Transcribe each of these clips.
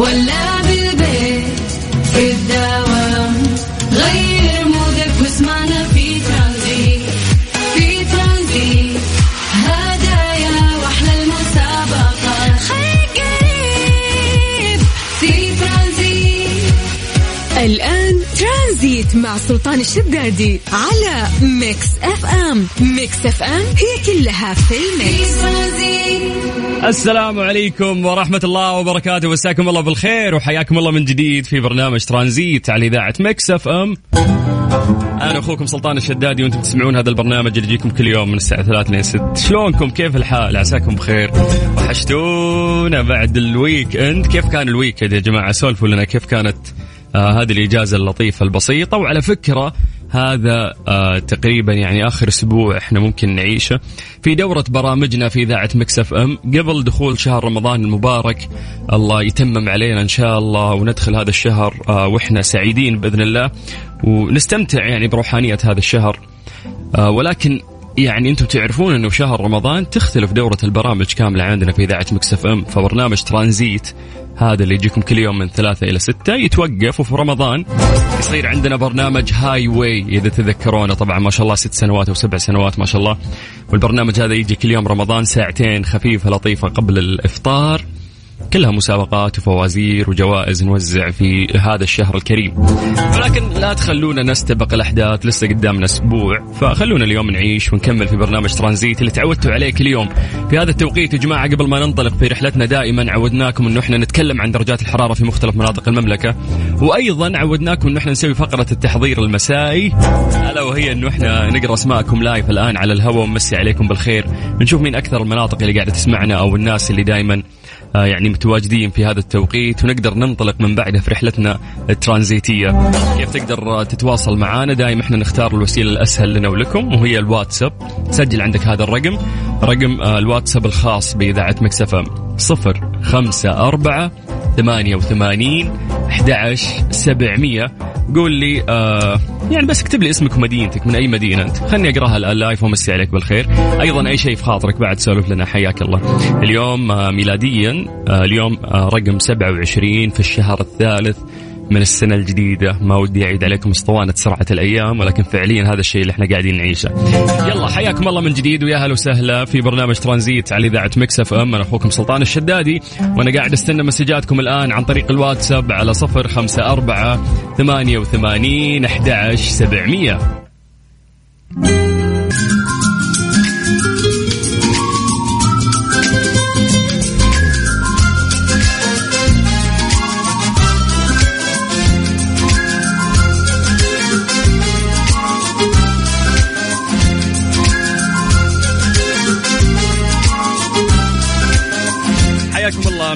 ولا مع سلطان الشدادي على Mix FM. Mix FM هي كلها في ال mix. السلام عليكم ورحمة الله وبركاته. مساكم الله بالخير وحياكم الله من جديد في برنامج ترانزيت على إذاعة Mix FM. أنا أخوكم سلطان الشدادي وأنتم تسمعون هذا البرنامج اللي يجيكم كل يوم من الساعة 3 لين 6 شلونكم؟ كيف الحال؟ عساكم بخير. وحشتونا بعد ال weekend كيف كان ال week يا جماعة؟ سولفوا لنا كيف كانت آه هذه الإجازة اللطيفة البسيطة. وعلى فكرة هذا آه تقريبا يعني آخر أسبوع إحنا ممكن نعيشه. في دورة برامجنا في إذاعة Mix FM. قبل دخول شهر رمضان المبارك الله يتمم علينا إن شاء الله وندخل هذا الشهر آه وإحنا سعيدين بإذن الله. ونستمتع يعني بروحانية هذا الشهر. آه ولكن يعني أنتم تعرفون إنه شهر رمضان تختلف دورة البرامج كاملة عندنا في إذاعة Mix FM. فبرنامج ترانزيت هذا اللي يجيكم كل يوم من ثلاثة إلى ستة يتوقف وفي رمضان يصير عندنا برنامج Highway إذا تذكرونه. طبعا ما شاء الله ست سنوات أو سبع سنوات ما شاء الله. والبرنامج هذا يجي كل يوم رمضان ساعتين خفيفة لطيفة قبل الإفطار. كلها مسابقات وفوازير وجوائز نوزع في هذا الشهر الكريم. ولكن لا تخلونا نستبق الأحداث لسه قدامنا أسبوع. فخلونا اليوم نعيش ونكمل في برنامج ترانزيت اللي تعودتوا عليه كل يوم. في هذا التوقيت يا جماعة قبل ما ننطلق في رحلتنا دائما عودناكم أنه إحنا نتكلم عن درجات الحرارة في مختلف مناطق المملكة. وأيضا عودناكم أنه إحنا نسوي فقرة التحضير المسائي. ألا وهي أنه إحنا نقرأ أسماءكم لايف الآن على الهواء ونمسي عليكم بالخير. نشوف مين أكثر المناطق اللي قاعدة تسمعنا أو الناس اللي دائما يعني متواجدين في هذا التوقيت ونقدر ننطلق من بعده في رحلتنا الترانزيتية. كيف تقدر آه، تتواصل معنا دائما إحنا نختار الوسيلة الأسهل لنا ولكم وهي الواتساب. سجل عندك هذا الرقم رقم آه، الواتساب الخاص بإذاعة مكسفة صفر خمسة أربعة ثمانية وثمانين أحد سبعمية. قول لي آه يعني بس اكتب لي اسمك ومدينتك من أي مدينة أنت. خلني أقراها الآن live وامسي عليك بالخير. أيضا أي شيء في خاطرك بعد سولف لنا حياك الله. اليوم آه ميلاديا آه اليوم آه رقم 27 في الشهر الثالث من السنة الجديدة. ما ودي أعيد عليكم اسطوانة سرعة الأيام ولكن فعليا هذا الشيء اللي إحنا قاعدين نعيشه. يلا حياكم الله من جديد ويا هلا وسهلا في برنامج ترانزيت على إذاعة Mix FM. أنا أخوكم سلطان الشدادي وأنا قاعد أستنى مسجاتكم الآن عن طريق الواتساب على صفر خمسة أربعة ثمانية وثمانين أحد سبعمية.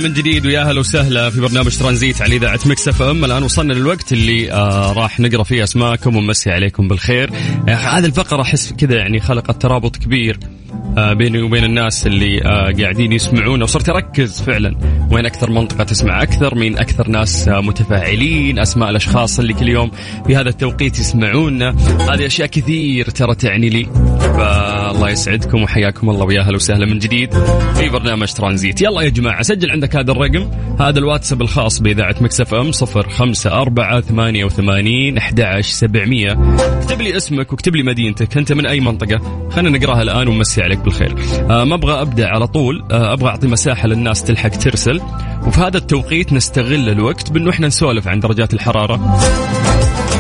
من جديد ويا أهلا وسهلا في برنامج ترانزيت على إذاعة Mix FM. الآن وصلنا للوقت اللي آه راح نقرأ فيه أسماءكم ونمسي عليكم بالخير. آه هذه الفقرة أحس كذا يعني خلقت ترابط كبير آه بيني وبين الناس اللي آه قاعدين يسمعونا. وصرت أركز فعلا وين أكثر منطقة تسمع أكثر مين أكثر ناس آه متفاعلين أسماء الأشخاص اللي كل يوم في هذا التوقيت يسمعونا. هذه أشياء كثير ترى تعني لي. فالله يسعدكم وحياكم الله ويا أهلا وسهلا من جديد في برنامج ترانزيت. يلا يا جماعة سجل عندك هذا الرقم. هذا الواتساب الخاص بإذاعة مكسف إم صفر خمسة أربعة ثمانية وثمانين أحد سبعمية. اكتب لي اسمك واكتب لي مدينتك أنت من أي منطقة؟ خلينا نقراها الآن ونمسي عليك بالخير. آه ما أبغى أبدأ على طول آه أبغى أعطي مساحة للناس تلحق ترسل. وفي هذا التوقيت نستغل الوقت بأنه إحنا نسولف عن درجات الحرارة.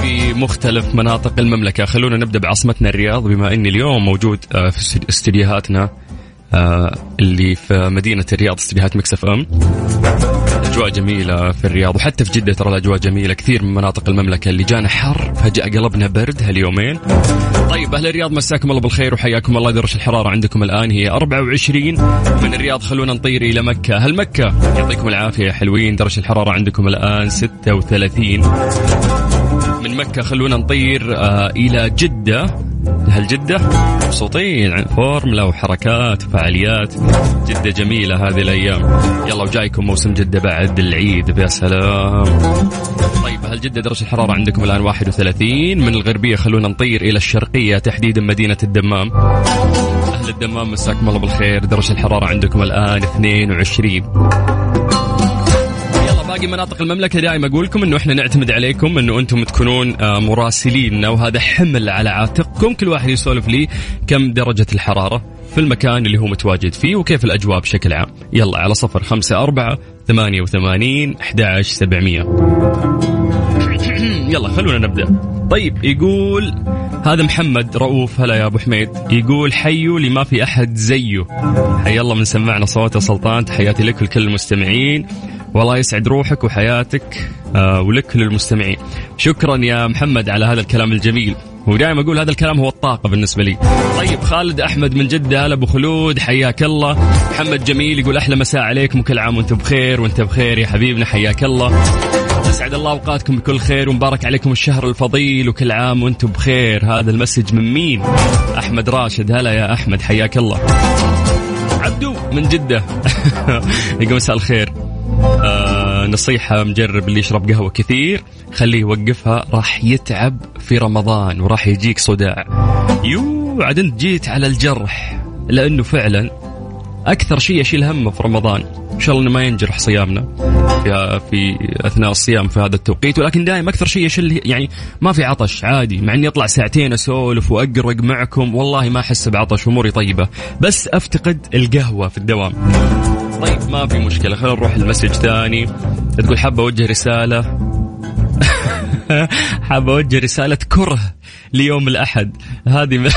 في مختلف مناطق المملكة. خلونا نبدأ بعاصمتنا الرياض. بما أني اليوم موجود آه، في استدي- استديوهاتنا آه، اللي في مدينة الرياض استديوهات مكسف أم. أجواء جميلة في الرياض وحتى في جدة ترى الأجواء جميلة. كثير من مناطق المملكة اللي جانا حر فجأة قلبنا برد هاليومين. طيب أهل الرياض مساكم الله بالخير وحياكم الله. درجة الحرارة عندكم الآن هي 24 من الرياض خلونا نطير إلى مكة. هل مكة؟ يعطيكم العافية يا حلوين. درجة الحرارة عندكم الآن 36 من مكة. خلونا نطير آه إلى جدة. هل جدة؟ مبسوطين. عن فورمولا وحركات وفعاليات. جدة جميلة هذه الأيام. يلا وجايكم موسم جدة بعد العيد. يا سلام. طيب هل جدة درجة الحرارة عندكم الآن 31 من الغربية خلونا نطير إلى الشرقية تحديدا مدينة الدمام. أهل الدمام مساكم الله بالخير. درجة الحرارة عندكم الآن 22 يلا باقي مناطق المملكة دائما أقول لكم إنه إحنا نعتمد عليكم إنه أنتم تكونون آه، مراسلين وهذا حمل على عاتقكم. كل واحد يسولف لي كم درجة الحرارة في المكان اللي هو متواجد فيه وكيف الأجواء بشكل عام. يلا على صفر خمسة أربعة ثمانية وثمانين أحد سبعمية. يلا خلونا نبدأ. طيب يقول هذا محمد رؤوف. هلا يا أبو حميد. يقول حيوا لما في أحد زيه. حي الله من سمعنا صوت يا سلطان. تحياتي لك ولكل المستمعين. والله يسعد روحك وحياتك آه ولك للمستمعين شكرا يا محمد على هذا الكلام الجميل ودائما أقول هذا الكلام هو الطاقة بالنسبة لي. طيب خالد أحمد من جدة هلا أبو خلود حياك الله. محمد جميل يقول أحلى مساء عليكم وكل عام وأنتم بخير وأنت بخير يا حبيبنا حياك الله. اسعد الله أوقاتكم بكل خير ومبارك عليكم الشهر الفضيل وكل عام وأنتم بخير هذا المسج من مين؟ أحمد راشد هلا يا أحمد حياك الله. عبدو من جدة يقول مساء الخير. آه نصيحة مجرب اللي يشرب قهوة كثير خليه يوقفها راح يتعب في رمضان وراح يجيك صداع. يو عاد انت جيت على الجرح لأنه فعلا أكثر شيء اشيل همه في رمضان. إن شاء الله إنه ما ينجرح صيامنا في في أثناء الصيام في هذا التوقيت. ولكن دائما أكثر شيء اشيل يعني ما في عطش عادي. مع إني اطلع ساعتين أسولف وأقرق معكم والله ما أحس بعطش أموري طيبة. بس أفتقد القهوة في الدوام. طيب ما في مشكلة خلينا نروح المسج ثاني تقول حابة أوجه رسالة. حاب أوجه رسالة كره ليوم الأحد. هذه.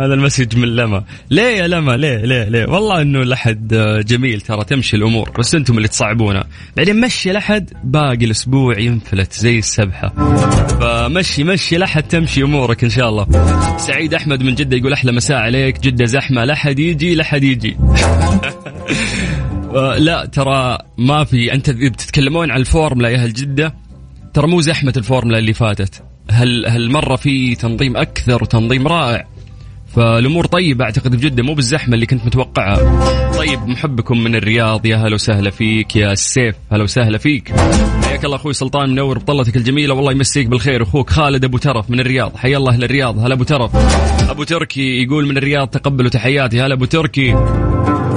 هذا المسج من لما. ليه يا لما؟ ليه؟ ليه؟ ليه؟ والله إنه الأحد جميل ترى تمشي الأمور بس أنتم اللي تصعبونه بعدين مشي الأحد باقي الأسبوع ينفلت زي السبحة. فمشي مشي الأحد تمشي أمورك إن شاء الله. سعيد أحمد من جدة يقول أحلى مساء عليك. جدة زحمة لا حد يجي لا حد يجي. لا ترى ما في أنت بتتكلمون عن الفورمولا يا أهل جدة؟ ترى مو زحمة الفورمولا اللي فاتت. هل هالمرة في تنظيم أكثر وتنظيم رائع. فالأمور طيبة أعتقد بجده مو بالزحمة اللي كنت متوقعها. طيب محبكم من الرياض يا هلا وسهلا فيك يا السيف هلا وسهلا فيك. حياك الله أخوي سلطان منور بطلتك الجميلة والله يمسيك بالخير. أخوك خالد أبو ترف من الرياض. حيا الله أهل الرياض هلا أبو ترف. أبو تركي يقول من الرياض تقبلوا تحياتي هلا أبو تركي.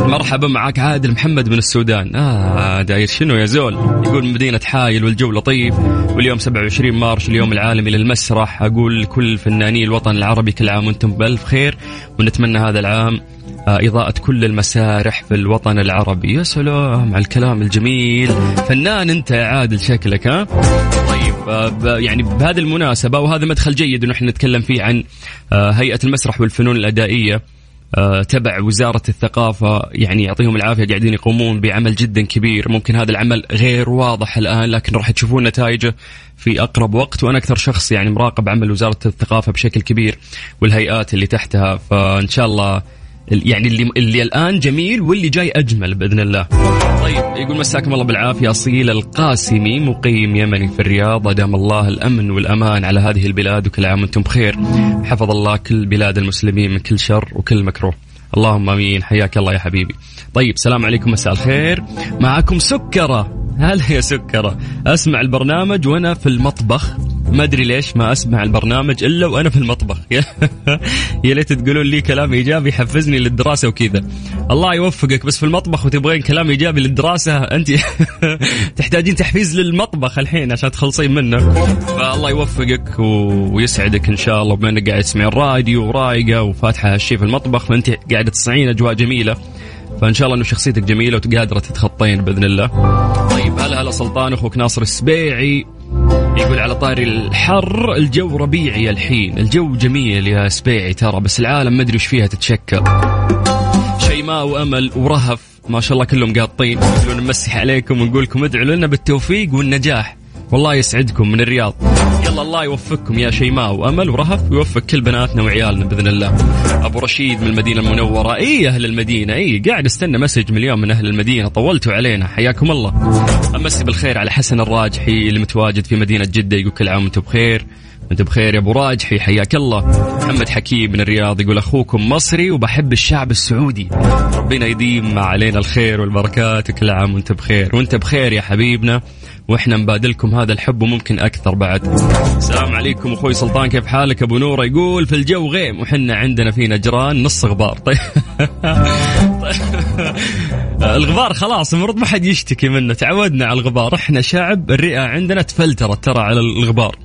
مرحبا معك عادل محمد من السودان. آه داير شنو يا زول؟ يقول مدينة حايل والجو لطيف واليوم 27 مارش اليوم العالمي للمسرح. أقول لكل فناني الوطن العربي كل عام وأنتم بألف خير ونتمنى هذا العام آه إضاءة كل المسارح في الوطن العربي. يا سلام على الكلام الجميل. فنان أنت يا عادل شكلك ها؟ طيب آه يعني بهذه المناسبة وهذا مدخل جيد أنه نتكلم فيه عن آه هيئة المسرح والفنون الأدائية. تبع وزارة الثقافة يعني يعطيهم العافية قاعدين يقومون بعمل جدا كبير. ممكن هذا العمل غير واضح الآن لكن راح تشوفون نتائجه في أقرب وقت. وأنا أكثر شخص يعني مراقب عمل وزارة الثقافة بشكل كبير والهيئات اللي تحتها فإن شاء الله يعني اللي اللي الآن جميل واللي جاي أجمل بإذن الله. طيب يقول مساكم الله بالعافية أصيل القاسمي مقيم يمني في الرياض أدام الله الأمن والأمان على هذه البلاد وكل عام وأنتم بخير. حفظ الله كل بلاد المسلمين من كل شر وكل مكروه. اللهم آمين حياك الله يا حبيبي. طيب سلام عليكم مساء الخير معكم سكرة هلا يا سكرة؟ أسمع البرنامج وأنا في المطبخ. ما أدري ليش ما أسمع البرنامج إلا وأنا في المطبخ. يا ليت تقولون لي كلام إيجابي يحفزني للدراسة وكذا. الله يوفقك بس في المطبخ وتبغين كلام إيجابي للدراسة أنت تحتاجين تحفيز للمطبخ الحين عشان تخلصين منه. فالله يوفقك ويسعدك إن شاء الله بما إنك قاعد تسمعين الراديو ورايقه وفاتحة هالشيء في المطبخ فأنت قاعدة تصنعين أجواء جميلة. فإن شاء الله إنه شخصيتك جميلة وقادرة تتخطين بإذن الله. طيب هلا هلا سلطان أخوك ناصر السبيعي يقول على طاري الحر الجو ربيعي الحين الجو جميل يا سبيعي ترى بس العالم ما أدري وش فيها تتشكل. شيماء وأمل ورهف ما شاء الله كلهم قاطين. يقولون نمسح عليكم ونقول لكم ادعوا لنا بالتوفيق والنجاح. والله يسعدكم من الرياض. يلا الله يوفقكم يا شيماء وأمل ورهف ويوفق كل بناتنا وعيالنا بإذن الله. أبو رشيد من المدينة المنورة. إي أهل المدينة. إي قاعد استنى مسج من اليوم من أهل المدينة. طولتوا علينا. حياكم الله. أمسي بالخير على حسن الراجحي اللي متواجد في مدينة جدة. يقول كل عام وأنتم بخير. انت بخير يا أبو راجحي. حياك الله. محمد حكيم من الرياض يقول أخوكم مصري وبحب الشعب السعودي. ربنا يديم علينا الخير والبركات. كل عام وانت بخير. وأنت بخير يا حبيبنا. وإحنا نبادلكم هذا الحب وممكن أكثر بعد. السلام عليكم أخوي سلطان كيف حالك؟ أبو نوره يقول في الجو غيم وحنا عندنا في نجران نص غبار. طيب. الغبار خلاص المفروض ما حد يشتكي منه. تعودنا على الغبار. إحنا شعب الرئة عندنا تفلترت ترى على الغبار.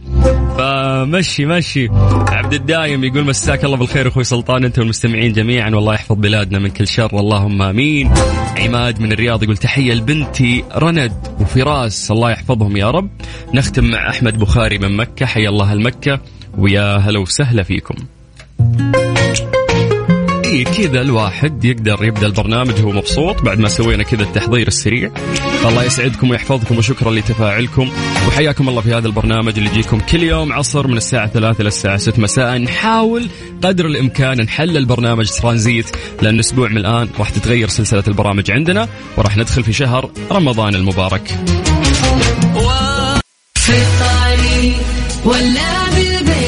فمشي مشي. عبد الدايم يقول مساك الله بالخير أخوي سلطان أنت والمستمعين جميعا. والله يحفظ بلادنا من كل شر. اللهم آمين. عماد من الرياض يقول تحية لبنتي رند وفراس. الله يحفظهم يا رب. نختم مع أحمد بخاري من مكة. حيا الله المكة. ويا هلا وسهلا فيكم. إيه كذا الواحد يقدر يبدأ البرنامج وهو مبسوط بعد ما سوينا كذا التحضير السريع. الله يسعدكم ويحفظكم وشكرا لتفاعلكم. وحياكم الله في هذا البرنامج اللي يجيكم كل يوم عصر من الساعة 3 للساعة 6 مساء. نحاول قدر الإمكان نحلل برنامج ترانزيت لأن أسبوع من الآن راح تتغير سلسلة البرامج عندنا وراح ندخل في شهر رمضان المبارك. في ولا بالبيت.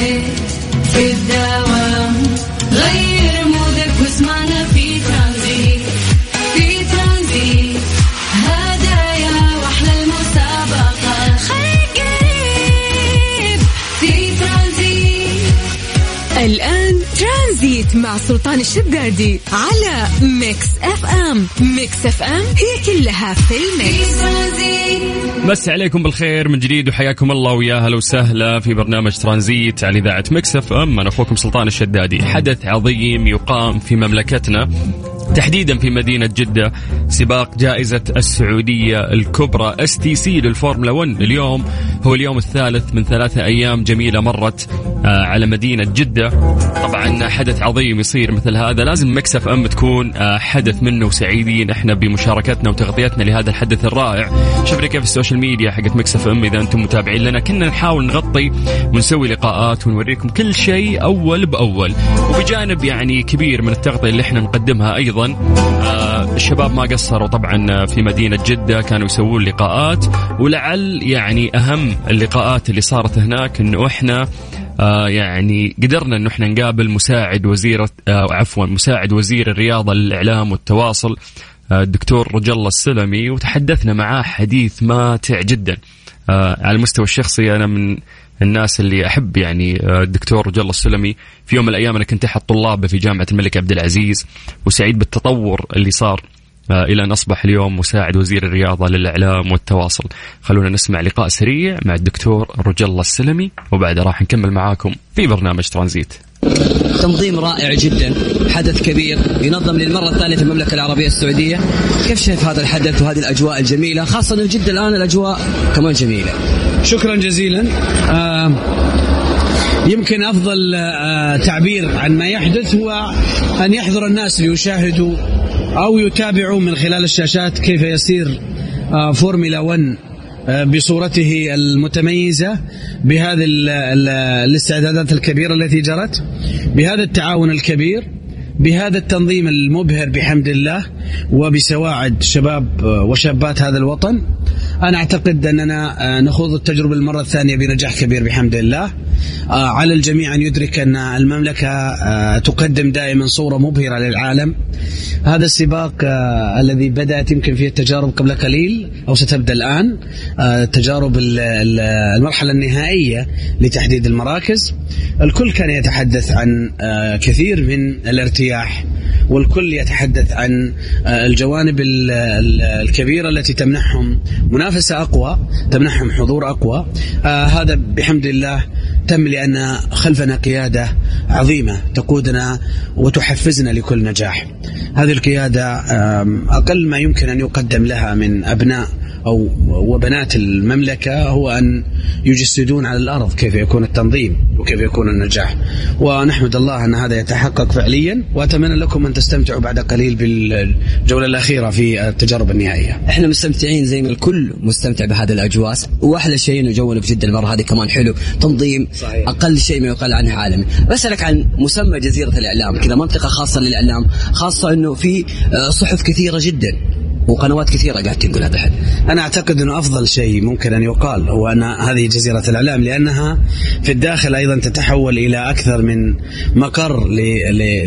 الآن ترانزيت مع سلطان الشدادي على Mix FM Mix FM هي كلها في ال mix. مسي عليكم بالخير من جديد وحياكم الله ويا هلا وسهلا في برنامج ترانزيت على إذاعة Mix FM أنا أخوكم سلطان الشدادي. حدث عظيم يقام في مملكتنا. تحديدا في مدينة جدة سباق جائزة السعودية الكبرى STC للفورمولا 1 اليوم هو اليوم الثالث من ثلاثة أيام جميلة مرت آه، على مدينة جدة. طبعا حدث عظيم يصير مثل هذا. لازم Mix FM تكون آه، حدث منه وسعيدين. إحنا بمشاركتنا وتغطيتنا لهذا الحدث الرائع. شوفنا كيف ال social media حقت Mix FM إذا أنتم متابعين لنا. كنا نحاول نغطي ونسوي لقاءات ونوريكم كل شيء أول بأول. وبجانب يعني كبير من التغطية اللي إحنا نقدمها أيضا آه، الشباب ما قصروا طبعا في مدينة جدة كانوا يسوون لقاءات. ولعل يعني أهم اللقاءات اللي صارت هناك أنه إحنا آه يعني قدرنا إنه إحنا نقابل مساعد وزير آه عفوا مساعد وزير الرياضة للاعلام والتواصل آه الدكتور رجل السلمي. وتحدثنا معاه حديث ماتع جدا. آه على المستوى الشخصي أنا من الناس اللي أحب يعني آه، الدكتور الله السلمي في يوم من الأيام أنا كنت احد طلابه في جامعة الملك عبد العزيز وسعيد بالتطور اللي صار آه، إلى أن أصبح اليوم مساعد وزير الرياضة للإعلام والتواصل. خلونا نسمع لقاء سريع مع الدكتور رجل السلمي وبعدها راح نكمل معاكم في برنامج ترانزيت. تنظيم رائع جدا حدث كبير ينظم للمرة الثانية في المملكة العربية السعودية. كيف شايف هذا الحدث وهذه الأجواء الجميلة؟ خاصة أن جدة الآن الأجواء كمان جميلة. شكرا جزيلا. آه يمكن أفضل آه تعبير عن ما يحدث هو أن يحضر الناس ليشاهدوا أو يتابعوا من خلال الشاشات كيف يسير آه فورمولا 1 آه، بصورته المتميزة بهذه ال- ال- الاستعدادات الكبيرة التي جرت بهذا التعاون الكبير بهذا التنظيم المبهر بحمد الله وبسواعد شباب آه، وشابات هذا الوطن. أنا أعتقد أننا آه، نخوض التجربة المرة الثانية بنجاح كبير بحمد الله. آه، على الجميع أن يدرك أن المملكة آه، تقدم دائما صورة مبهرة للعالم. هذا السباق آه، الذي بدأت يمكن فيه التجارب قبل قليل أو ستبدأ الآن آه، تجارب ال- ال- المرحلة النهائية لتحديد المراكز. الكل كان يتحدث عن آه، كثير من الارتياح والكل يتحدث عن آه، الجوانب ال- ال- الكبيرة التي تمنحهم منافسة أقوى تمنحهم حضور أقوى. آه، هذا بحمد الله تم لأن خلفنا قيادة عظيمة تقودنا وتحفزنا لكل نجاح. هذه القيادة أقل ما يمكن أن يقدم لها من أبناء أو وبنات المملكة هو أن يجسدون على الأرض كيف يكون التنظيم وكيف يكون النجاح. ونحمد الله أن هذا يتحقق فعليا وأتمنى لكم أن تستمتعوا بعد قليل بالجولة الأخيرة في التجارب النهائية. إحنا مستمتعين زي ما الكل مستمتع بهذه الاجواء وأحلى شيء إنه جونا في جده المرة هذه كمان حلو. تنظيم صحيح. أقل شيء ما يقال عنه عالمي بسألك عن مسمى جزيرة الإعلام كذا منطقة خاصة للإعلام خاصة إنه في آه، صحف كثيرة جدا وقنوات كثيرة قاعد تنقل هذا الحدث أنا أعتقد أنه أفضل شيء ممكن أن يقال هو أن هذه جزيرة الإعلام لأنها في الداخل أيضا تتحول إلى أكثر من مقر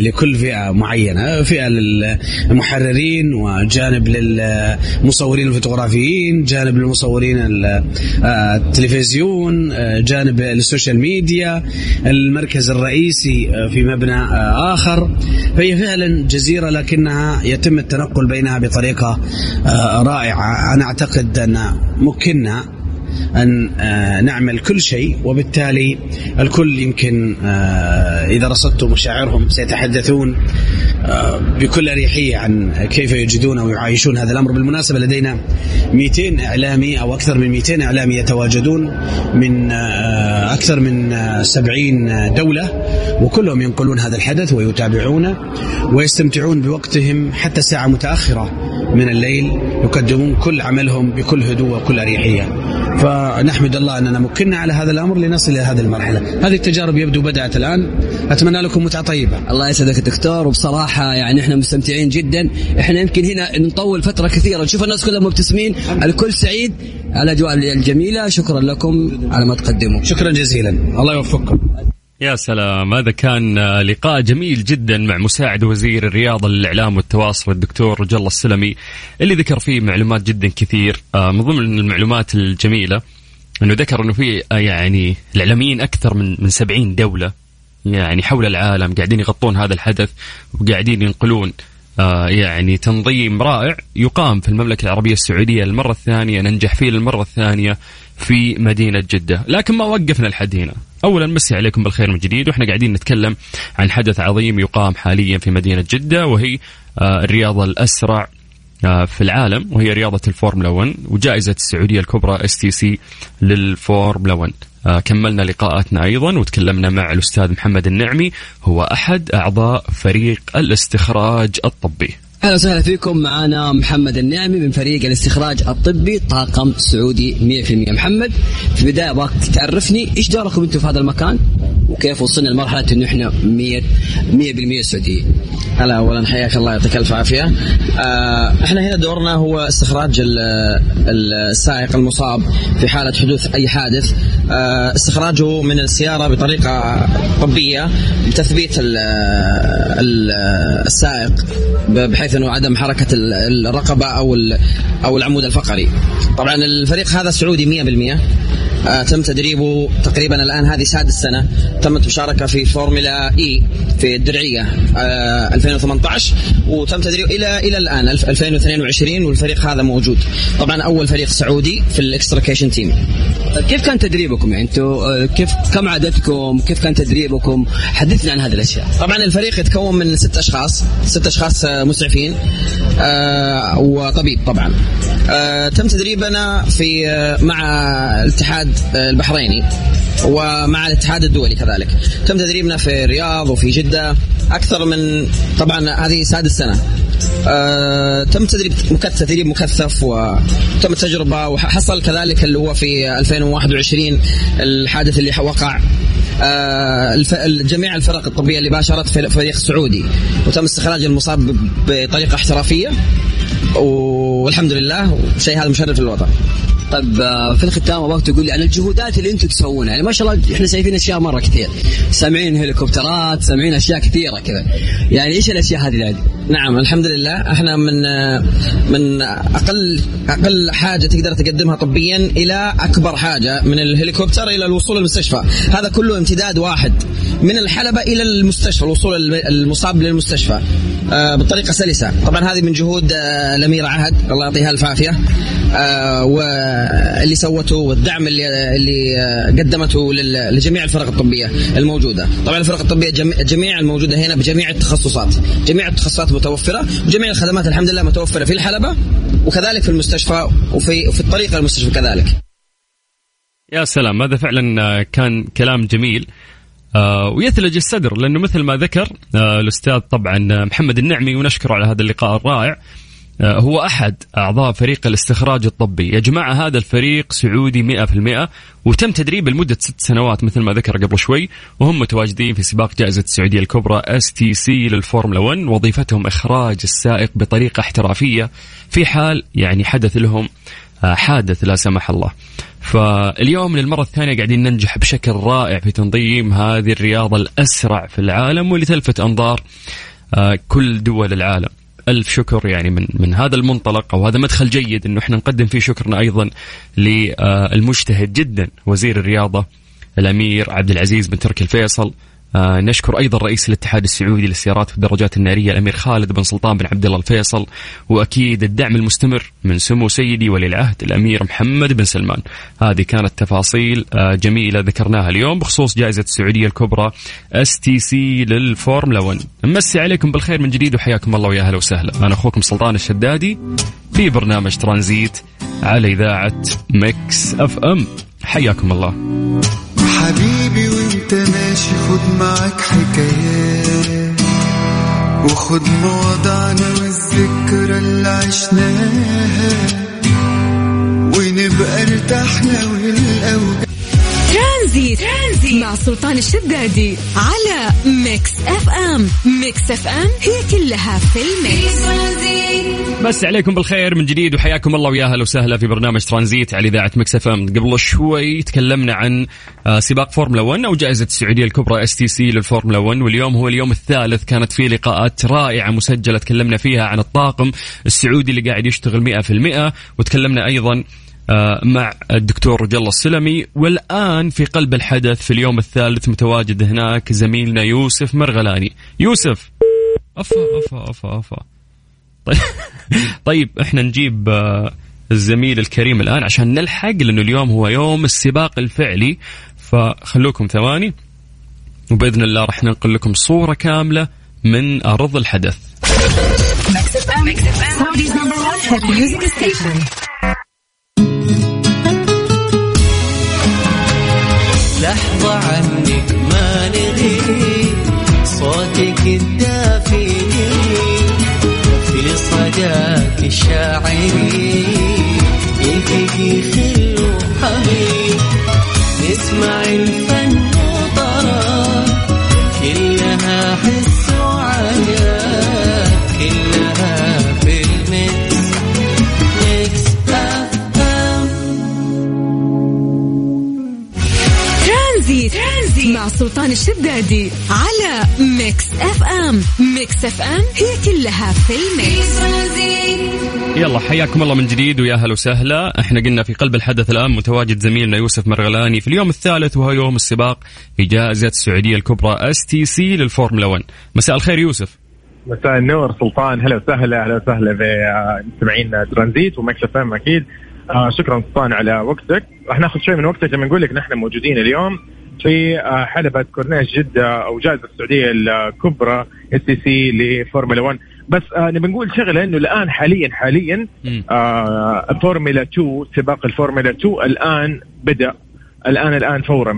لكل فئة معينة فئة للمحررين وجانب للمصورين الفوتوغرافيين جانب للمصورين آه، التلفزيون آه، جانب لل social media المركز الرئيسي آه، في مبنى آخر. فهي فعلا جزيرة لكنها يتم التنقل بينها بطريقة آه، رائعة. أنا أعتقد أن مكنا أن آه، نعمل كل شيء وبالتالي الكل يمكن آه، إذا رصدتم مشاعرهم سيتحدثون آه، بكل أريحية عن كيف يجدون أو يعايشون هذا الأمر. بالمناسبة لدينا 200 إعلامي أو أكثر من 200 إعلامي يتواجدون من أكثر من آه، 70 دولة وكلهم ينقلون هذا الحدث ويتابعونه ويستمتعون بوقتهم حتى ساعة متأخرة من الليل يقدمون كل عملهم بكل هدوء وكل أريحية. فنحمد الله أننا مكنا على هذا الأمر لنصل إلى هذه المرحلة. هذه التجارب يبدو بدأت الآن. أتمنى لكم متعة طيبة. الله يسعدك دكتور. وبصراحة يعني إحنا مستمتعين جدا. إحنا يمكن هنا نطول فترة كثيرة. نشوف الناس كلها مبتسمين. الكل سعيد. على الأجواء الجميلة. شكرا لكم على ما تقدموا. شكرا جزيلا. الله يوفقكم. يا سلام. هذا كان آه، لقاء جميل جدا مع مساعد وزير الرياضة للإعلام والتواصل الدكتور رجل الله السلمي اللي ذكر فيه معلومات جدا كثير آه، من ضمن المعلومات الجميلة أنه ذكر أنه في آه، يعني الإعلاميين أكثر من من 70 دولة يعني حول العالم قاعدين يغطون هذا الحدث وقاعدين ينقلون يعني تنظيم رائع يقام في المملكة العربية السعودية للمرة الثانية ننجح فيه للمرة الثانية في مدينة جدة. لكن ما وقفنا لحد هنا. أولا مسي عليكم بالخير من جديد وإحنا قاعدين نتكلم عن حدث عظيم يقام حاليا في مدينة جدة وهي آه، الرياضة الأسرع آه، في العالم وهي رياضة الفورمولا 1 وجائزة السعودية الكبرى STC للفورمولا 1 آه، كملنا لقاءاتنا أيضا وتكلمنا مع الأستاذ محمد النعمي هو أحد أعضاء فريق الاستخراج الطبي. أهلا وسهلا فيكم. معنا محمد النعمي من فريق الاستخراج الطبي طاقم سعودي 100% محمد في البداية أبغاك تعرفني إيش دوركم أنتم في هذا المكان؟ وكيف وصلنا لمرحلة إنه إحنا 100 100% سعوديين هلا اولا حياك الله يعطيك ألف عافية. آه، إحنا هنا دورنا هو استخراج ال- ال- السائق المصاب في حالة حدوث أي حادث آه، استخراجه من السيارة بطريقة طبية بتثبيت ال- ال- السائق بحيث إنه عدم حركة ال- الرقبة أو أو العمود الفقري. طبعا الفريق هذا سعودي 100% آه، تم تدريبه تقريبا الآن هذه سادس سنة تمت مشاركه في فورمولا إي في الدرعية آه، 2018 وتم تدريبه إلى إلى الآن ألف- 2022 والفريق هذا موجود. طبعا أول فريق سعودي في ال extraction team طيب كيف كان تدريبكم يعني أنتم آه، كيف كم عددكم؟ كيف كان تدريبكم؟ حدثنا عن هذه الأشياء. طبعا الفريق يتكون من ست أشخاص ست أشخاص آه، مسعفين آه، وطبيب طبعا. آه، تم تدريبنا في آه، مع الاتحاد آه، البحريني ومع الاتحاد الدولي كذلك. تم تدريبنا في الرياض وفي جدة أكثر من طبعا هذه سادس سنة. آه، تم تدريب مكثف تدريب مكثف وتم تجربة وحصل كذلك اللي هو في 2021 الحادث اللي وقع. الف... جميع الفرق الطبية اللي باشرت في الفريق السعودي وتم استخراج المصاب ب- بطريقة احترافية. والحمد لله شيء هذا مشرف للوطن. طيب آه، في الختام أبغاك تقول لي عن الجهودات اللي أنتم تسوونها. يعني ما شاء الله إحنا شايفين أشياء مرة كثير. سامعين هليكوبترات سامعين أشياء كثيرة كذا. يعني إيش الأشياء هذه اللي نعم الحمد لله إحنا من من أقل أقل حاجة تقدر تقدمها طبيا إلى أكبر حاجة من الهليكوبتر إلى الوصول للمستشفى. هذا كله امتداد واحد. من الحلبة إلى المستشفى الوصول الم- المصاب للمستشفى. آه، بطريقة سلسة. طبعا هذه من جهود آه، الاميره عهد. الله يعطيها الف عافيه واللي سوته والدعم اللي اللي آه، قدمته لجميع الفرق الطبية الموجودة. طبعا الفرق الطبية جميع- الموجودة هنا بجميع التخصصات. جميع التخصصات متوفرة. وجميع الخدمات الحمد لله متوفرة في الحلبة وكذلك في المستشفى وفي في الطريق للمستشفى كذلك. يا سلام هذا فعلا آه، كان كلام جميل. آه، ويثلج الصدر لأنه مثل ما ذكر الأستاذ طبعا محمد النعمي ونشكره على هذا اللقاء الرائع. هو أحد أعضاء فريق الاستخراج الطبي. يا جماعة هذا الفريق سعودي 100% وتم تدريبه لمدة ست سنوات مثل ما ذكر قبل شوي وهم متواجدين في سباق جائزة السعودية الكبرى STC للفورمولا 1 وظيفتهم إخراج السائق بطريقة احترافية في حال يعني حدث لهم آه، حادث لا سمح الله. فاليوم للمرة الثانية قاعدين ننجح بشكل رائع في تنظيم هذه الرياضة الأسرع في العالم واللي تلفت أنظار آه، كل دول العالم. ألف شكر يعني من من هذا المنطلق أو هذا مدخل جيد أنه إحنا نقدم فيه شكرنا أيضا للمجتهد جدا وزير الرياضة الأمير عبد العزيز بن تركي الفيصل. آه نشكر أيضا رئيس الاتحاد السعودي للسيارات والدراجات النارية الأمير خالد بن سلطان بن عبد الله الفيصل وأكيد الدعم المستمر من سمو سيدي ولي العهد الأمير محمد بن سلمان. هذه كانت تفاصيل آه جميلة ذكرناها اليوم بخصوص جائزة السعودية الكبرى STC للفورمولا 1. نمسي عليكم بالخير من جديد وحياكم الله ويا أهلا وسهلا. أنا أخوكم سلطان الشدادي في برنامج ترانزيت على إذاعة Mix FM. حياكم الله. حبيبي وانت ماشي خد معاك حكايات. وخد مواضعنا والذكرى اللي عشناها. ونبقى ارتحنا والاوجاع ترانزيت. ترانزيت. مع سلطان الشدادي على Mix FM. Mix FM هي كلها في ال mix. نمسي عليكم بالخير من جديد وحياكم الله ويا أهلا وسهلا في برنامج ترانزيت على إذاعة Mix FM. قبل شوي تكلمنا عن آه، سباق فورمولا 1 أو جائزة السعودية الكبرى STC للفورمولا 1 واليوم هو اليوم الثالث. كانت في لقاءات رائعة مسجلة تكلمنا فيها عن الطاقم السعودي اللي قاعد يشتغل 100% وتكلمنا أيضا مع الدكتور رجاء الله السلمي. والآن في قلب الحدث في اليوم الثالث متواجد هناك زميلنا يوسف مرغلاني. يوسف. أفا أفا أفا أفا. طيب طيب إحنا نجيب آه، الزميل الكريم الآن عشان نلحق لأنه اليوم هو يوم السباق الفعلي. فخلوكم ثواني وبإذن الله راح ننقل لكم صورة كاملة من أرض الحدث. لحظة عنك ما نغيب صوتك الدافي في صداك الشاعري يلتقي خل وحبيب نسمع الفن سلطان الشدادي على Mix FM. Mix FM هي كلها في ال mix. يلا حياكم الله من جديد ويا هلا وسهلا. إحنا قلنا في قلب الحدث الآن متواجد زميلنا يوسف مرغلاني في اليوم الثالث وهو يوم السباق في جائزة السعودية الكبرى STC للفورمولا 1 مساء الخير يوسف. مساء النور سلطان. هلا وسهلا أهلا وسهلا بمستمعين ترانزيت و Mix FM أكيد. آه شكرا سلطان على وقتك. راح ناخذ شوي من وقتك لما نقول لك نحن موجودين اليوم. في آه حلبة كورنيش جدة أو جائزة السعودية الكبرى STC لفورمولا 1 بس آه نبي نقول شغلة إنه الآن حاليا حاليا. آه فورمولا 2 سباق الفورمولا 2 الآن بدأ الآن الآن فورا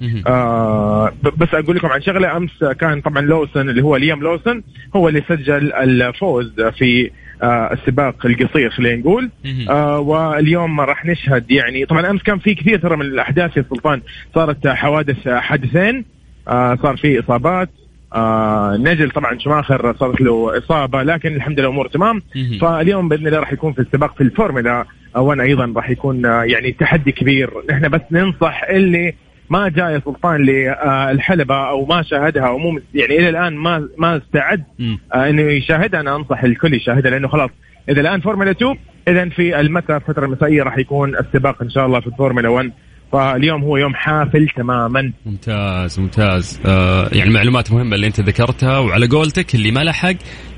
مهم. آه بس أقول لكم عن شغلة أمس كان طبعا لوسن اللي هو ليام لوسن هو اللي سجل الفوز في السباق القصير خلينا نقول. آه واليوم راح نشهد يعني. طبعا أمس كان في كثير ترى من الأحداث يا سلطان. صارت حوادث حادثين. آه صار في إصابات. آه نجل طبعا شماخر صارت له إصابة لكن الحمد لله الأمور تمام. فاليوم بإذن الله راح يكون في السباق في الفورمولا. 1 أيضا راح يكون آه، يعني تحدي كبير. نحن بس ننصح اللي ما جاء يا سلطان للحلبة أو ما شاهدها أو مو يعني إلى الآن ما ما استعد. آه، إنه يشاهدها أنا أنصح الكل يشاهدها لأنه خلاص إذا الآن فورمولا 2 إذا في المساء الفترة المسائية راح يكون السباق إن شاء الله في الفورمولا 1 فاليوم هو يوم حافل تماما ممتاز ممتاز آه يعني معلومات مهمة اللي انت ذكرتها وعلى قولتك اللي ما لحق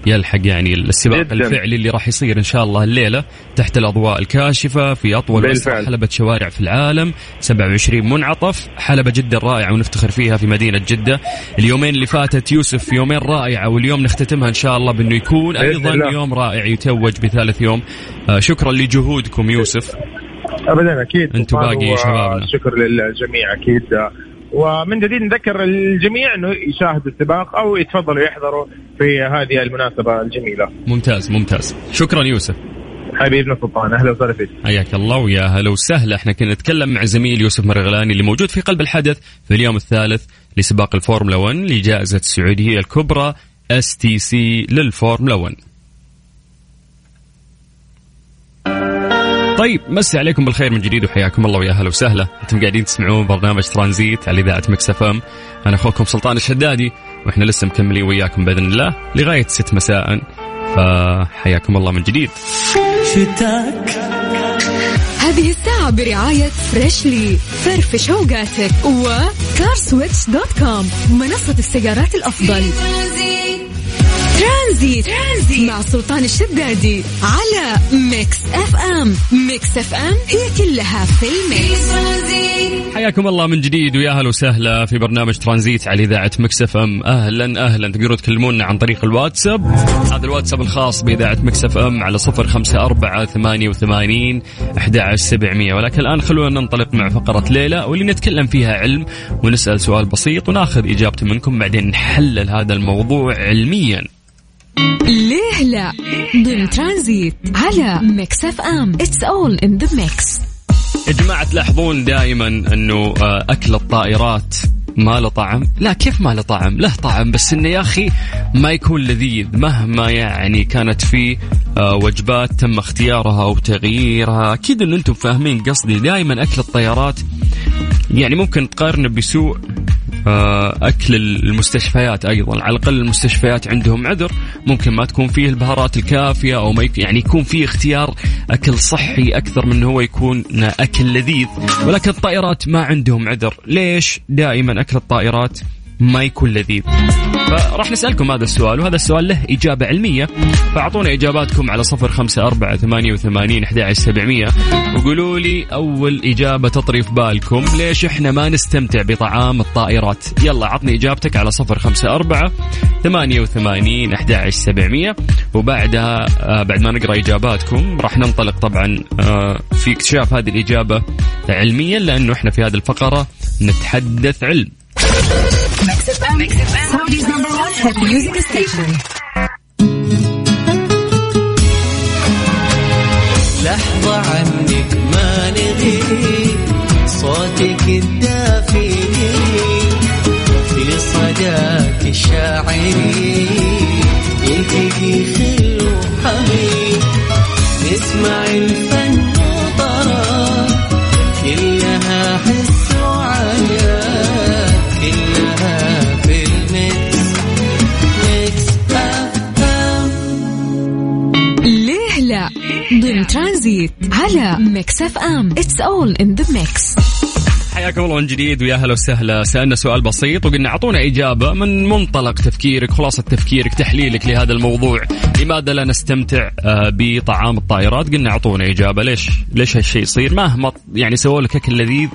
يلحق يعني السباق جداً. الفعلي اللي راح يصير إن شاء الله الليلة تحت الأضواء الكاشفة في أطول. حلبة شوارع في العالم 27 منعطف حلبة جدا رائعه ونفتخر فيها في مدينة جدة اليومين اللي فاتت يوسف يومين رائعة واليوم نختتمها إن شاء الله بأنه يكون أيضا الله. يوم رائع يتوج بثالث يوم آه شكرا لجهودكم يوسف ابدا أكيد. سلطان، باقي و- شبابنا. شكر للجميع أكيد. ومن جديد نذكر الجميع إنه يشاهدوا السباق أو يتفضلوا يحضروا في هذه المناسبة الجميلة. ممتاز ممتاز. شكرا يوسف. حبيبنا سلطان أهلا وسهلا فيك. حياك الله ويا هلا وسهلا. إحنا كنا نتكلم مع زميل يوسف مرغلاني اللي موجود في قلب الحدث في اليوم الثالث لسباق الفورمولا 1 لجائزة السعودية الكبرى STC للفورمولا 1 طيب مسي عليكم بالخير من جديد وحياكم الله ويا هلا وسهلا. أنتم قاعدين تسمعون برنامج ترانزيت على إذاعة Mix FM. أنا أخوكم سلطان الشدادي وإحنا لسه مكملين وياكم بإذن الله لغاية 6 مساء. فحياكم الله من جديد. شتاك. هذه الساعة برعاية Freshly فرفش اوقاتك وكفي CarSwitch dot com منصة السيارات الأفضل. ترانزيت. ترانزيت. مع سلطان الشدادي على Mix FM. Mix FM هي كلها في ال mix. حياكم الله من جديد ويا أهلا وسهلا في برنامج ترانزيت على إذاعة Mix FM. أهلا أهلا. تقدروا تكلمونا عن طريق الواتساب. هذا الواتساب الخاص بإذاعة Mix FM على صفر خمسة أربعة ثمانية وثمانين أحد سبعمية. ولكن الآن خلونا ننطلق مع فقرة ليلى واللي نتكلم فيها علم ونسأل سؤال بسيط وناخذ إجابته منكم بعدين نحلل هذا الموضوع علميا. ليه لا؟ ضمن ترانزيت على Mix FM. It's all in the mix يا جماعة تلاحظون دائما أنه آه، أكل الطائرات ما له طعم؟ لا كيف ما له طعم؟ له طعم بس إنه يا أخي ما يكون لذيذ. مهما يعني كانت في آه، وجبات تم اختيارها أو تغييرها أكيد إن أنتم فاهمين قصدي. دائما أكل الطيارات يعني ممكن تقارنه بسوء. أكل المستشفيات أيضا. على الأقل المستشفيات عندهم عذر. ممكن ما تكون فيه البهارات الكافية أو ما. يعني يكون فيه اختيار أكل صحي أكثر من هو يكون أكل لذيذ. ولكن الطائرات ما عندهم عذر. ليش دائما أكل الطائرات؟ ما يكون لذيذ فراح نسألكم هذا السؤال وهذا السؤال له إجابة علمية. فأعطونا إجاباتكم على صفر خمسة أربعة ثمانية وثمانين أحد سبعمية. وقولوا لي أول إجابة تطري في بالكم. ليش إحنا ما نستمتع بطعام الطائرات؟ يلا عطني إجابتك على صفر خمسة أربعة ثمانية وثمانين أحد سبعمية. وبعدها آه بعد ما نقرأ إجاباتكم راح ننطلق طبعا آه في اكتشاف هذه الإجابة علميا لأنه إحنا في هذه الفقرة نتحدث علم. لحظة عنك ما نغيب صوتك الدافئ في صداك الشاعري يلتقي خل وحبيب نسمع الفن ضمن ترانزيت على Mix FM. It's all in the mix حياكم الله من جديد ويا هلا وسهلا. سألنا سؤال بسيط وقلنا أعطونا إجابة من منطلق تفكيرك خلاصة تفكيرك تحليلك لهذا الموضوع. لماذا لا نستمتع آه، بطعام الطائرات؟ قلنا أعطونا إجابة. ليش؟ ليش هالشيء يصير؟ مهما يعني سووا لك أكل لذيذ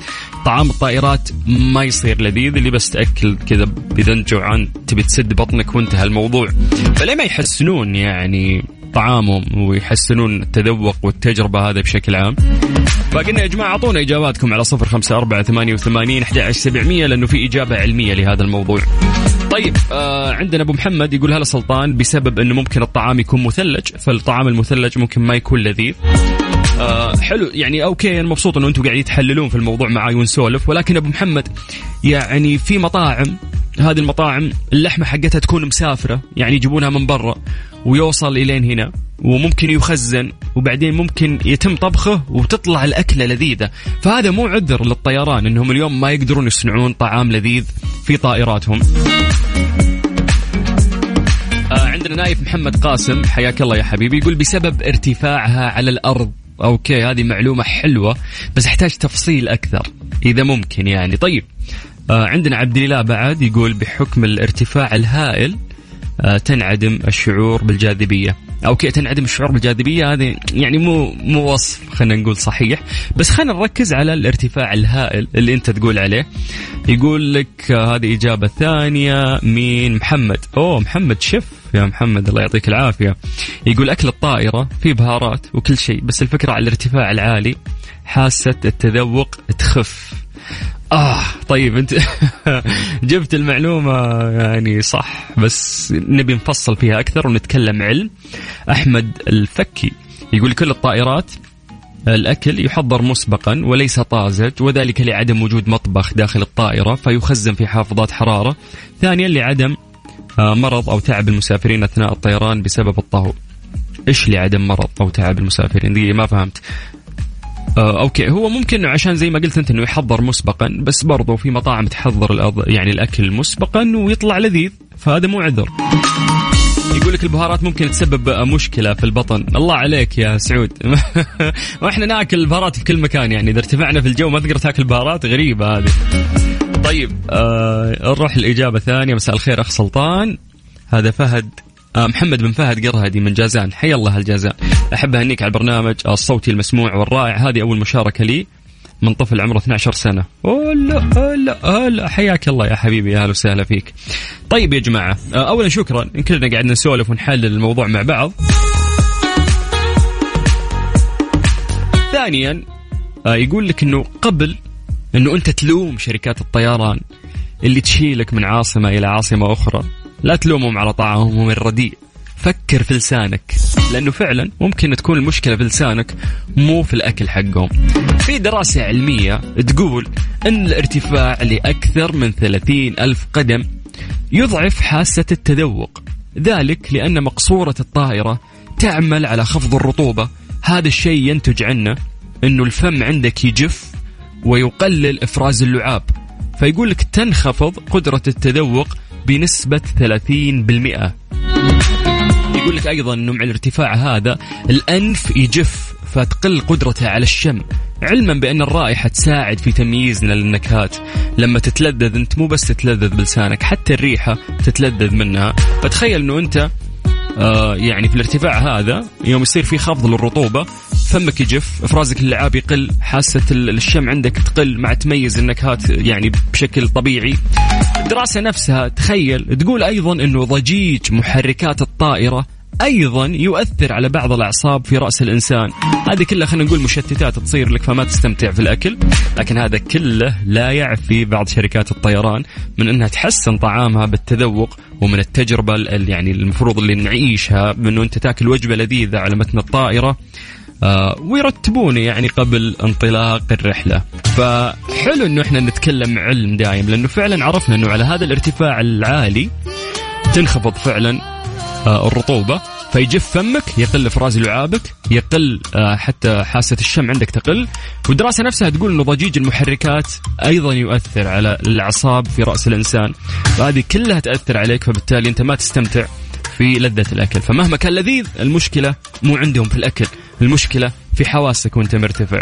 طعام الطائرات ما يصير لذيذ. اللي بس تأكل كذا اذا انت جوعان تبي تسد بطنك وانتهى الموضوع. فليه ما يحسنون يعني؟ طعامهم ويحسنون التذوق والتجربة هذا بشكل عام. فقلنا يا جماعة أعطونا إجاباتكم على صفر خمسة أربعة ثمانية وثمانين سبعمية لأنه في إجابة علمية لهذا الموضوع. طيب آه عندنا أبو محمد يقول هلا سلطان بسبب أنه ممكن الطعام يكون مثلج فالطعام المثلج ممكن ما يكون لذيذ. آه حلو يعني أوكي أنا مبسوط إنه أنتم قاعدين تحللون في الموضوع معاي ونسولف ولكن أبو محمد يعني في مطاعم هذه المطاعم اللحمة حقتها تكون مسافرة يعني يجيبونها من برا ويوصل إلين هنا وممكن يخزن وبعدين ممكن يتم طبخه وتطلع الأكلة لذيذة. فهذا مو عذر للطيران إنهم اليوم ما يقدرون يصنعون طعام لذيذ في طائراتهم. آه عندنا نايف محمد قاسم حياك الله يا حبيبي يقول بسبب ارتفاعها على الأرض أوكي هذه معلومة حلوة بس أحتاج تفصيل أكثر إذا ممكن يعني. طيب آه عندنا عبد الإله بعد يقول بحكم الارتفاع الهائل تنعدم الشعور بالجاذبية. أوكي تنعدم الشعور بالجاذبية هذه يعني مو مو وصف خلينا نقول صحيح. بس خلينا نركز على الارتفاع الهائل اللي أنت تقول عليه. يقول لك آه هذه إجابة ثانية من محمد. أوه محمد شف. يا محمد الله يعطيك العافية. يقول أكل الطائرة فيه بهارات وكل شيء بس الفكرة على الارتفاع العالي حاسة التذوق تخف. آه طيب أنت جبت المعلومة يعني صح بس نبي نفصل فيها أكثر ونتكلم علم. أحمد الفكي يقول كل الطائرات الأكل يحضر مسبقا وليس طازج وذلك لعدم وجود مطبخ داخل الطائرة فيخزن في حافظات حرارة. ثانيا لعدم آه، مرض أو تعب المسافرين أثناء الطيران بسبب الطهو. إيش لعدم مرض أو تعب المسافرين؟ دي ما فهمت. آه، أوكي. هو ممكن عشان زي ما قلت أنت إنه يحضر مسبقا بس برضو في مطاعم تحضر الأض... يعني الأكل مسبقا ويطلع لذيذ فهذا مو عذر. يقول لك البهارات ممكن تسبب مشكلة في البطن. الله عليك يا سعود. وإحنا ناكل البهارات في كل مكان يعني. إذا ارتفعنا في الجو ما تقدر تاكل بهارات غريبة هذه. طيب آه نروح الإجابة الثانية مساء الخير أخ سلطان. هذا فهد محمد بن فهد قرهدي من جازان. حيا الله الجازان أحب أهنيك على البرنامج الصوتي المسموع والرائع. هذه أول مشاركة لي من طفل عمره 12 سنة. هلا هلا هلا حياك الله يا حبيبي يا أهلا وسهلا فيك. طيب يا جماعة آه، أولا شكرا. كلنا قاعدين نسولف ونحلل الموضوع مع بعض. ثانيا آه، يقول لك إنه قبل إنه أنت تلوم شركات الطيران اللي تشيلك من عاصمة إلى عاصمة أخرى. لا تلومهم على طعامهم الرديء. فكر في لسانك لأنه فعلا ممكن تكون المشكلة في لسانك مو في الأكل حقهم. في دراسة علمية تقول إن الارتفاع لأكثر من 30 ألف قدم يضعف حاسة التذوق. ذلك لأن مقصورة الطائرة تعمل على خفض الرطوبة. هذا الشيء ينتج عنه إنه الفم عندك يجف ويقلل إفراز اللعاب. فيقول لك تنخفض قدرة التذوق بنسبة 30% يقول لك أيضا إنه مع الارتفاع هذا الأنف يجف فتقل قدرته على الشم علما بأن الرائحة تساعد في تمييزنا للنكهات. لما تتلذذ أنت مو بس تتلذذ بلسانك حتى الريحة تتلذذ منها. فتخيل إنه أنت آه يعني في الارتفاع هذا يوم يصير في خفض للرطوبة فمك يجف إفرازك اللعاب يقل حاسة الشم عندك تقل مع تميز النكهات يعني بشكل طبيعي. الدراسة نفسها تخيل تقول أيضا إنه ضجيج محركات الطائرة أيضا يؤثر على بعض الأعصاب في رأس الإنسان. هذه كلها خلينا نقول مشتتات تصير لك فما تستمتع في الأكل لكن هذا كله لا يعفي بعض شركات الطيران من إنها تحسن طعامها بالتذوق ومن التجربة ال- يعني المفروض اللي نعيشها بانه أنت تأكل وجبة لذيذة على متن الطائرة. آه ويرتبون يعني قبل انطلاق الرحلة. فحلو إنه إحنا نتكلم علم دايم لأنه فعلا عرفنا إنه على هذا الارتفاع العالي تنخفض فعلا آه، الرطوبة. فيجف فمك يقل افراز لعابك يقل آه، حتى حاسة الشم عندك تقل. والدراسة نفسها تقول إنه ضجيج المحركات أيضا يؤثر على الأعصاب في رأس الإنسان. فهذه كلها تأثر عليك فبالتالي أنت ما تستمتع في لذة الأكل. فمهما كان لذيذ المشكلة مو عندهم في الأكل. المشكلة في حواسك وانت مرتفع.